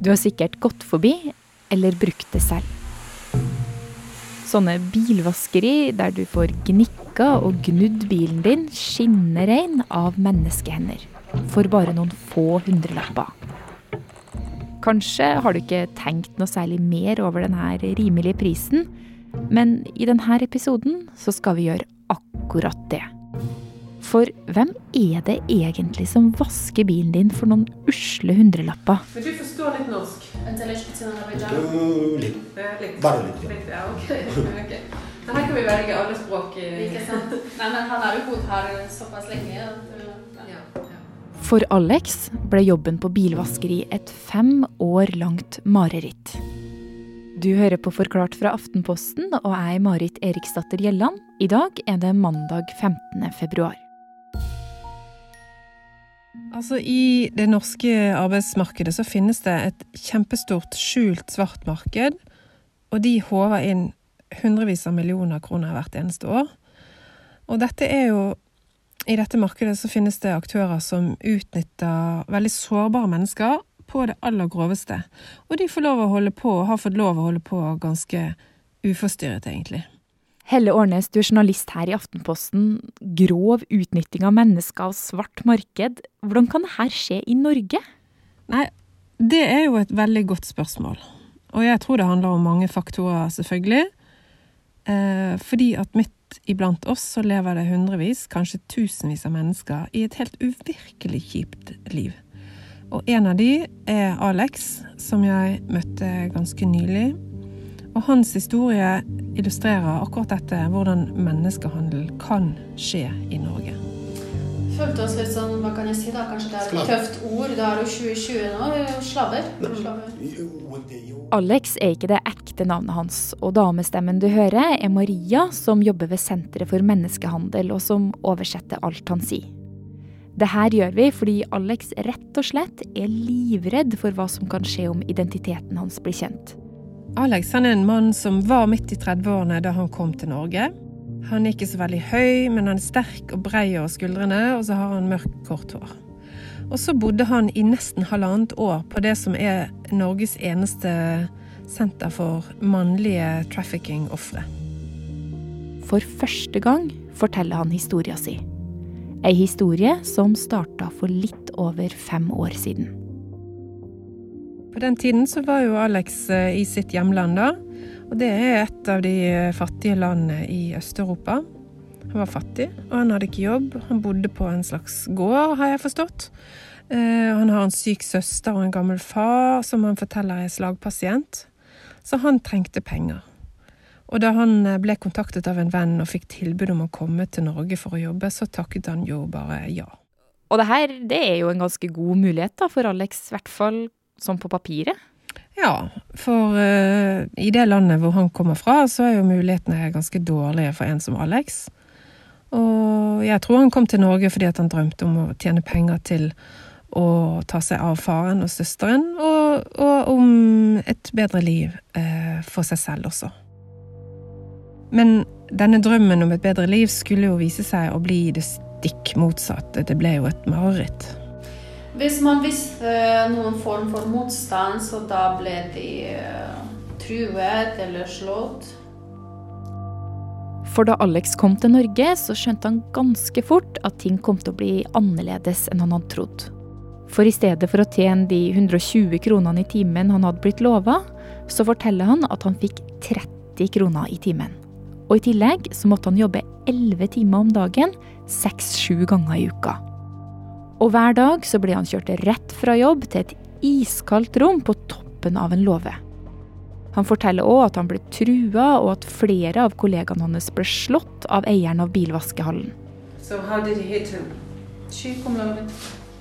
Du har sikkert gått forbi eller brukt det selv. Sånne bilvaskeri der du får gnikka og gnudd bilen din skinner av menneskehender. For bare noen få hundrelapper. Kanskje har du ikke tenkt noe særlig mer over denne rimelige prisen, men i denne episoden så skal vi gjøre akkurat det. For hvem er det egentlig som vasker bilen din for noen usle hundrelapper? Men du forstår litt norsk? Litt. Bare litt. litt ja, okay. okay. Her kan vi velge alle språk. Ikke sant. Nei, men han har jo bodd her såpass lenge. For Alex ble jobben på bilvaskeri et fem år langt mareritt. Du hører på Forklart fra Aftenposten, og jeg er Marit Eriksdatter Gjelland. I dag er det mandag 15. februar. Altså, I det norske arbeidsmarkedet så finnes det et kjempestort skjult svart marked, og de håver inn hundrevis av millioner kroner hvert eneste år. Og dette er jo I dette markedet så finnes det aktører som utnytter veldig sårbare mennesker på det aller groveste. Og de får lov å holde på, og har fått lov å holde på ganske uforstyrret, egentlig. Helle Årnes, du er journalist her i Aftenposten. Grov utnytting av mennesker og svart marked. Hvordan kan dette skje i Norge? Nei, det er jo et veldig godt spørsmål. Og jeg tror det handler om mange faktorer, selvfølgelig. Eh, fordi at midt iblant oss så lever det hundrevis, kanskje tusenvis av mennesker i et helt uvirkelig kjipt liv. Og en av de er Alex, som jeg møtte ganske nylig. Og hans historie illustrerer akkurat dette, hvordan menneskehandel kan skje i Norge. Følte oss litt sånn, hva kan jeg si da, kanskje det er et tøft ord. Det er jo 2020 nå, er slaver. slaver. Er Alex er ikke det ekte navnet hans, og damestemmen du hører, er Maria, som jobber ved Senteret for menneskehandel, og som oversetter alt han sier. Det her gjør vi fordi Alex rett og slett er livredd for hva som kan skje om identiteten hans blir kjent. Alex er en mann som var midt i 30-årene da han kom til Norge. Han er ikke så veldig høy, men han er sterk og brei over skuldrene, og så har han mørkt, kort hår. Og så bodde han i nesten halvannet år på det som er Norges eneste senter for mannlige trafficking-ofre. For første gang forteller han historia si. Ei historie som starta for litt over fem år siden. På den tiden så var jo Alex eh, i sitt hjemland da, og det er et av de eh, fattige landene i Øst-Europa. Han var fattig, og han hadde ikke jobb. Han bodde på en slags gård, har jeg forstått. Eh, Han har en syk søster og en gammel far som han forteller er slagpasient. Så han trengte penger. Og da han ble kontaktet av en venn og fikk tilbud om å komme til Norge for å jobbe, så takket han jo bare ja. Og det her det er jo en ganske god mulighet da, for Alex, i hvert fall sånn på papiret. Ja, for uh, i det landet hvor han kommer fra, så er jo mulighetene ganske dårlige for en som Alex. Og jeg tror han kom til Norge fordi at han drømte om å tjene penger til å ta seg av faren og søsteren, og, og om et bedre liv uh, for seg selv også. Men denne drømmen om et bedre liv skulle jo vise seg å bli det stikk motsatte. Det ble jo et mareritt. Hvis man visste noen form for motstand, så da ble de eh, truet eller slått. For da Alex kom til Norge, så skjønte han ganske fort at ting kom til å bli annerledes enn han hadde trodd. For i stedet for å tjene de 120 kronene i timen han hadde blitt lova, så forteller han at han fikk 30 kroner i timen. Og i tillegg så måtte han jobbe 11 timer om dagen, 6-7 ganger i uka. Og hver dag så ble han kjørt rett fra jobb til et iskaldt rom på toppen av en låve. Han forteller òg at han ble trua, og at flere av kollegaene hans ble slått av eieren av bilvaskehallen. So.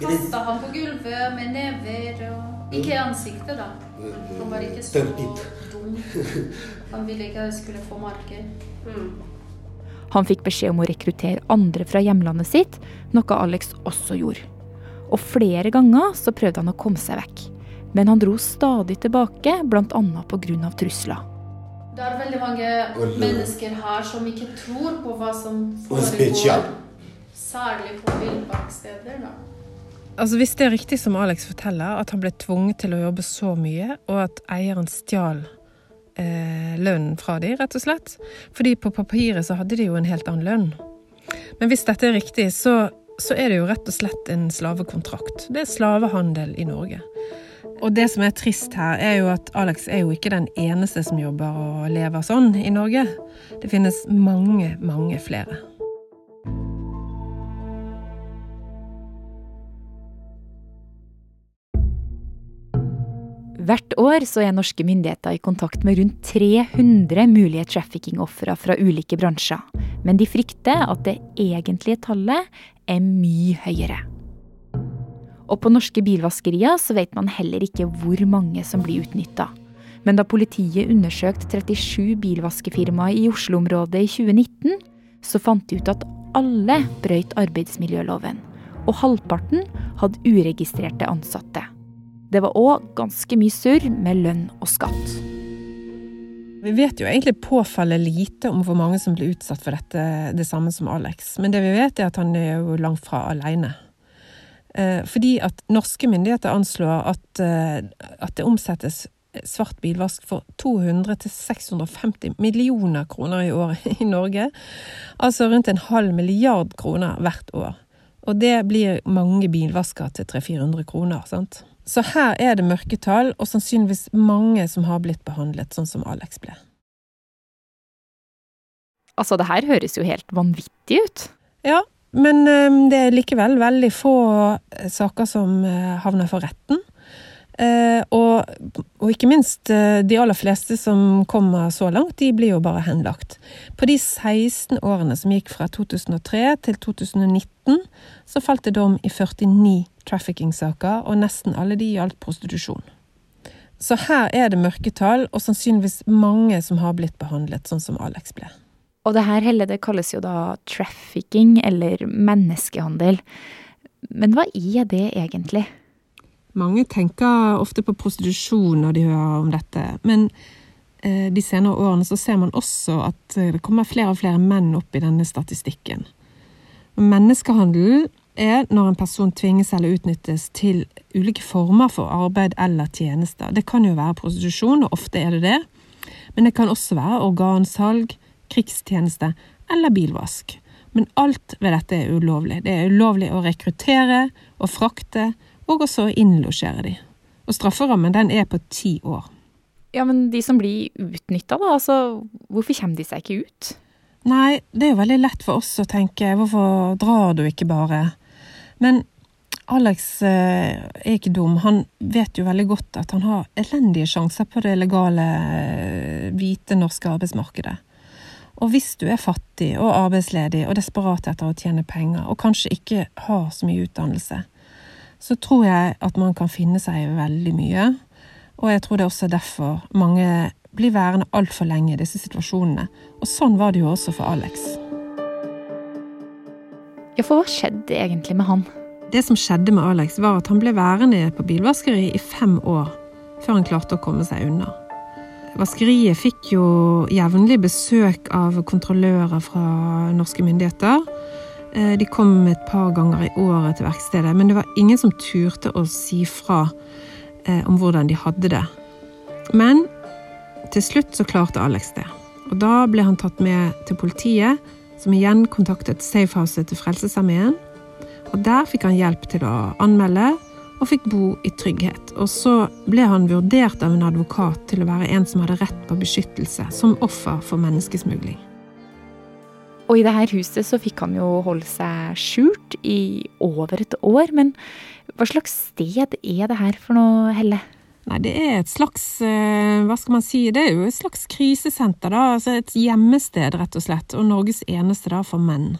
Kasta han på gulvet med never og Ikke i ansiktet, da. Han var ikke så dum. Han ville ikke jeg skulle få marker. Han fikk beskjed om å rekruttere andre fra hjemlandet sitt, noe Alex også gjorde. Og flere ganger så prøvde han å komme seg vekk. Men han dro stadig tilbake, bl.a. pga. trusler. Det er veldig mange mennesker her som ikke tror på hva som foregår. Særlig på villmarkssteder, da. Altså Hvis det er riktig som Alex forteller, at han ble tvunget til å jobbe så mye, og at eieren stjal eh, lønnen fra de, rett og slett Fordi på papiret så hadde de jo en helt annen lønn. Men hvis dette er riktig, så, så er det jo rett og slett en slavekontrakt. Det er slavehandel i Norge. Og det som er trist her, er jo at Alex er jo ikke den eneste som jobber og lever sånn i Norge. Det finnes mange, mange flere. Hvert år så er norske myndigheter i kontakt med rundt 300 mulige trafficking-ofre fra ulike bransjer. Men de frykter at det egentlige tallet er mye høyere. Og på norske bilvaskerier så vet man heller ikke hvor mange som blir utnytta. Men da politiet undersøkte 37 bilvaskefirmaer i Oslo-området i 2019, så fant de ut at alle brøyt arbeidsmiljøloven. Og halvparten hadde uregistrerte ansatte. Det var òg ganske mye surr med lønn og skatt. Vi vet jo egentlig påfallende lite om hvor mange som blir utsatt for dette, det samme som Alex. Men det vi vet, er at han er jo langt fra alene. Eh, fordi at norske myndigheter anslår at, eh, at det omsettes svart bilvask for 200-650 millioner kroner i året i Norge. Altså rundt en halv milliard kroner hvert år. Og det blir mange bilvasker til 300-400 kroner. sant? Så her er det mørketall, og sannsynligvis mange som har blitt behandlet sånn som Alex ble. Altså, det her høres jo helt vanvittig ut. Ja, men um, det er likevel veldig få uh, saker som uh, havner for retten. Uh, og, og, ikke minst de aller fleste som kommer så langt, de blir jo bare henlagt. På de 16 årene som gikk fra 2003 til 2019, så falt det dom i 49 trafficking-saker, og nesten alle de gjaldt prostitusjon. Så her er det mørketall, og sannsynligvis mange som har blitt behandlet sånn som Alex ble. Og det her hele det kalles jo da trafficking, eller menneskehandel. Men hva er det egentlig? Mange tenker ofte på prostitusjon når de hører om dette, men eh, de senere årene så ser man også at det kommer flere og flere menn opp i denne statistikken. Menneskehandel er når en person tvinges eller utnyttes til ulike former for arbeid eller tjenester. Det kan jo være prostitusjon, og ofte er det det, men det kan også være organsalg, krigstjeneste eller bilvask. Men alt ved dette er ulovlig. Det er ulovlig å rekruttere og frakte, og også å innlosjere de. Og strafferammen den er på ti år. Ja, men de som blir utnytta, da, altså hvorfor kommer de seg ikke ut? Nei, det er jo veldig lett for oss å tenke hvorfor drar du ikke bare? Men Alex eh, er ikke dum. Han vet jo veldig godt at han har elendige sjanser på det legale, eh, hvite norske arbeidsmarkedet. Og hvis du er fattig og arbeidsledig og desperat etter å tjene penger, og kanskje ikke har så mye utdannelse, så tror jeg at man kan finne seg i veldig mye. Og jeg tror det er også derfor mange blir værende altfor lenge i disse situasjonene. Og sånn var det jo også for Alex. Ja, for hva skjedde egentlig med han? Det som skjedde med Alex, var at han ble værende på bilvaskeri i fem år før han klarte å komme seg unna. Vaskeriet fikk jo jevnlig besøk av kontrollører fra norske myndigheter. Eh, de kom et par ganger i året til verkstedet, men det var ingen som turte å si fra eh, om hvordan de hadde det. Men til slutt så klarte Alex det. Og da ble han tatt med til politiet som igjen kontaktet Safehouset til Frelsesarmeen. Og der fikk han hjelp til å anmelde, og fikk bo i trygghet. Og så ble han vurdert av en advokat til å være en som hadde rett på beskyttelse, som offer for menneskesmugling. Og i det her huset så fikk han jo holde seg skjult i over et år, men hva slags sted er det her for noe, Helle? Nei, det er et slags eh, Hva skal man si? Det er jo et slags krisesenter, da. Altså et gjemmested, rett og slett. Og Norges eneste da for menn.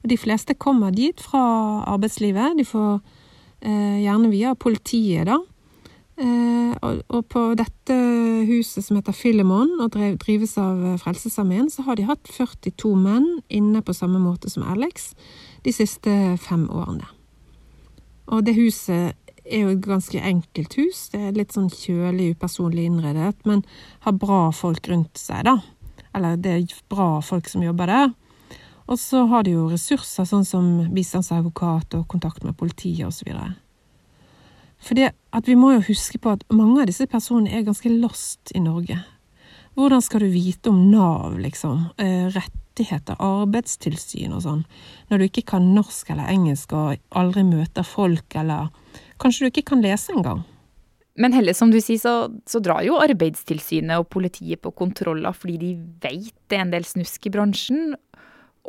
Og de fleste kommer dit fra arbeidslivet. De får eh, gjerne via politiet, da. Eh, og, og, på dette huset som heter Filemon, og drives av Frelsesarmeen, så har de hatt 42 menn inne på samme måte som Alex de siste fem årene. Og det huset er jo et ganske enkelt hus. Det er litt sånn kjølig, upersonlig innredet, men har bra folk rundt seg, da. Eller det er bra folk som jobber der. Og så har de jo ressurser sånn som bistandsadvokat og kontakt med politiet osv. For det at vi må jo huske på at mange av disse personene er ganske lost i Norge. Hvordan skal du vite om Nav, liksom? Eh, rettigheter, arbeidstilsyn og sånn, når du ikke kan norsk eller engelsk og aldri møter folk, eller kanskje du ikke kan lese engang? Men heller, som du sier, så, så, drar jo Arbeidstilsynet og politiet på kontroller fordi de vet det er en del snusk i bransjen.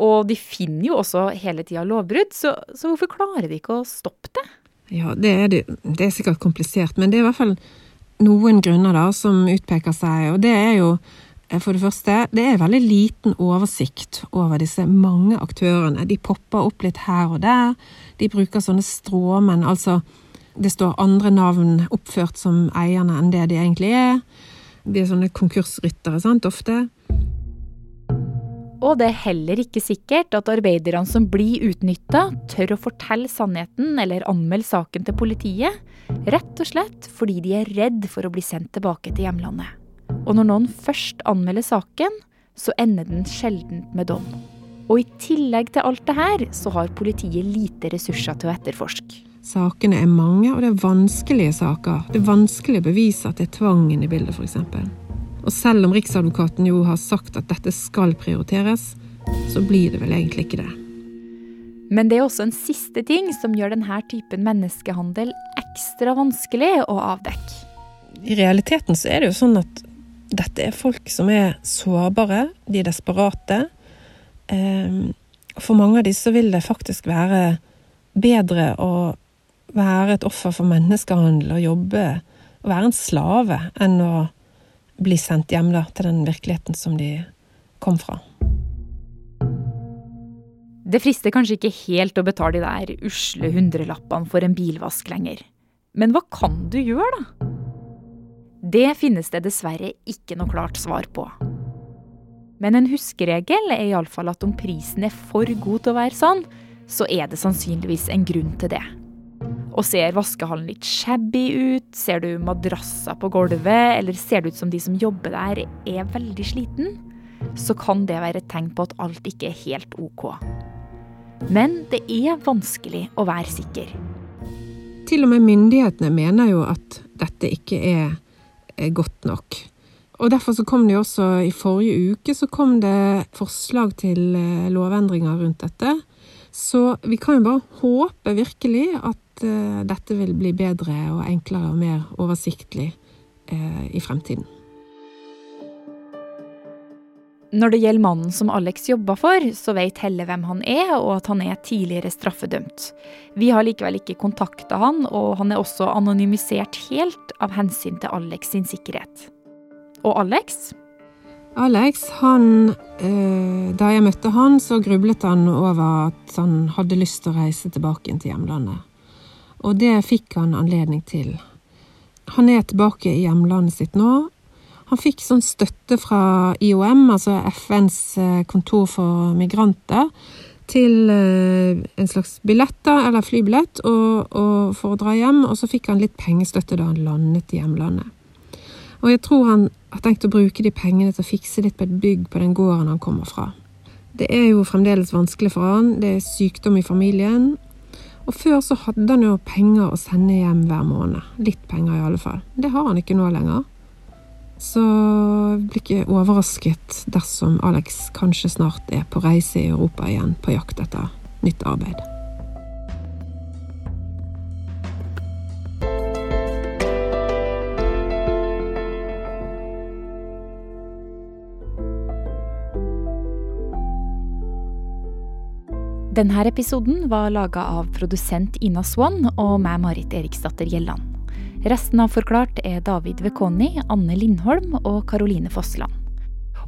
Og de finner jo også hele tida lovbrudd, så, så, hvorfor klarer de ikke å stoppe det? Ja, det er, det, det er sikkert komplisert, men det er i hvert fall noen grunner da som utpeker seg. Og det er jo eh, for det første, det er veldig liten oversikt over disse mange aktørene. De popper opp litt her og der. De bruker sånne stråmenn, altså det står andre navn oppført som eierne enn det de egentlig er. De er sånne konkursryttere, sant, ofte. Og det er heller ikke sikkert at arbeiderne som blir utnytta, tør å fortelle sannheten eller anmelde saken til politiet, rett og slett fordi de er redd for å bli sendt tilbake til hjemlandet. Og når noen først anmelder saken, så ender den sjelden med dom. Og i tillegg til alt det her, så har politiet lite ressurser til å etterforske. Sakene er mange, og det er vanskelige saker. Det er vanskelig å bevise at det er tvangen i bildet, f.eks. Og selv om Riksadvokaten jo har sagt at dette skal prioriteres, så blir det vel egentlig ikke det. Men det er også en siste ting som gjør denne typen menneskehandel ekstra vanskelig å avdekke. I realiteten så er det jo sånn at dette er folk som er sårbare, de er desperate. Ehm, for mange av disse vil det faktisk være bedre å være et offer for menneskehandel og jobbe og være en slave enn å bli sendt hjem da, til den virkeligheten som de kom fra. Det frister kanskje ikke helt å betale de der usle hundrelappene for en bilvask lenger. Men hva kan du gjøre, da? Det finnes det dessverre ikke noe klart svar på. Men en huskeregel er iallfall at om prisen er for god til å være sann, så er det sannsynligvis en grunn til det. Og ser vaskehallen litt shabby ut? Ser du madrasser på gulvet? Eller ser det ut som de som jobber der er veldig sliten? Så kan det være et tegn på at alt ikke er helt ok. Men det er vanskelig å være sikker. Til og med myndighetene mener jo at dette ikke er godt nok. Og derfor så kom det jo også i forrige uke så kom det forslag til eh, lovendringer rundt dette. Så vi kan jo bare håpe virkelig at uh, dette vil bli bedre og enklere og mer oversiktlig uh, i fremtiden. Når det gjelder mannen som Alex jobber for, så vet Helle hvem han er, og at han er tidligere straffedømt. Vi har likevel ikke kontakta han, og han er også anonymisert helt av hensyn til Alex sin sikkerhet. Og Alex? Alex, han eh, Da jeg møtte han, så grublet han over at han hadde lyst til å reise tilbake til hjemlandet. Og det fikk han anledning til. Han er tilbake i hjemlandet sitt nå. Han fikk sånn støtte fra IOM, altså FNs eh, kontor for migranter, til eh, en slags billetter, eller flybillett, og, og for å dra hjem. Og så fikk han litt pengestøtte da han landet i hjemlandet. Og jeg tror han har tenkt å bruke de pengene til å fikse litt på et bygg på den gården han kommer fra. Det er jo fremdeles vanskelig for han, det er sykdom i familien, og før så hadde han jo penger å sende hjem hver måned. Litt penger i alle fall. Det har han ikke nå lenger. Så jeg blir ikke overrasket dersom Alex kanskje snart er på reise i Europa igjen på jakt etter nytt arbeid. Denne episoden var laga av produsent Ina Swann og meg, Marit Eriksdatter Gjelland. Resten av Forklart er David Vekoni, Anne Lindholm og Karoline Fossland.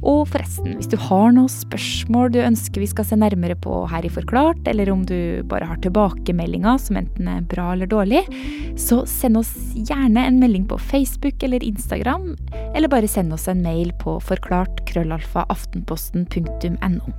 Og forresten, hvis du har noen spørsmål du ønsker vi skal se nærmere på her i Forklart, eller om du bare har tilbakemeldinger som enten er bra eller dårlig, så send oss gjerne en melding på Facebook eller Instagram, eller bare send oss en mail på forklart krøllalfa aftenposten.no.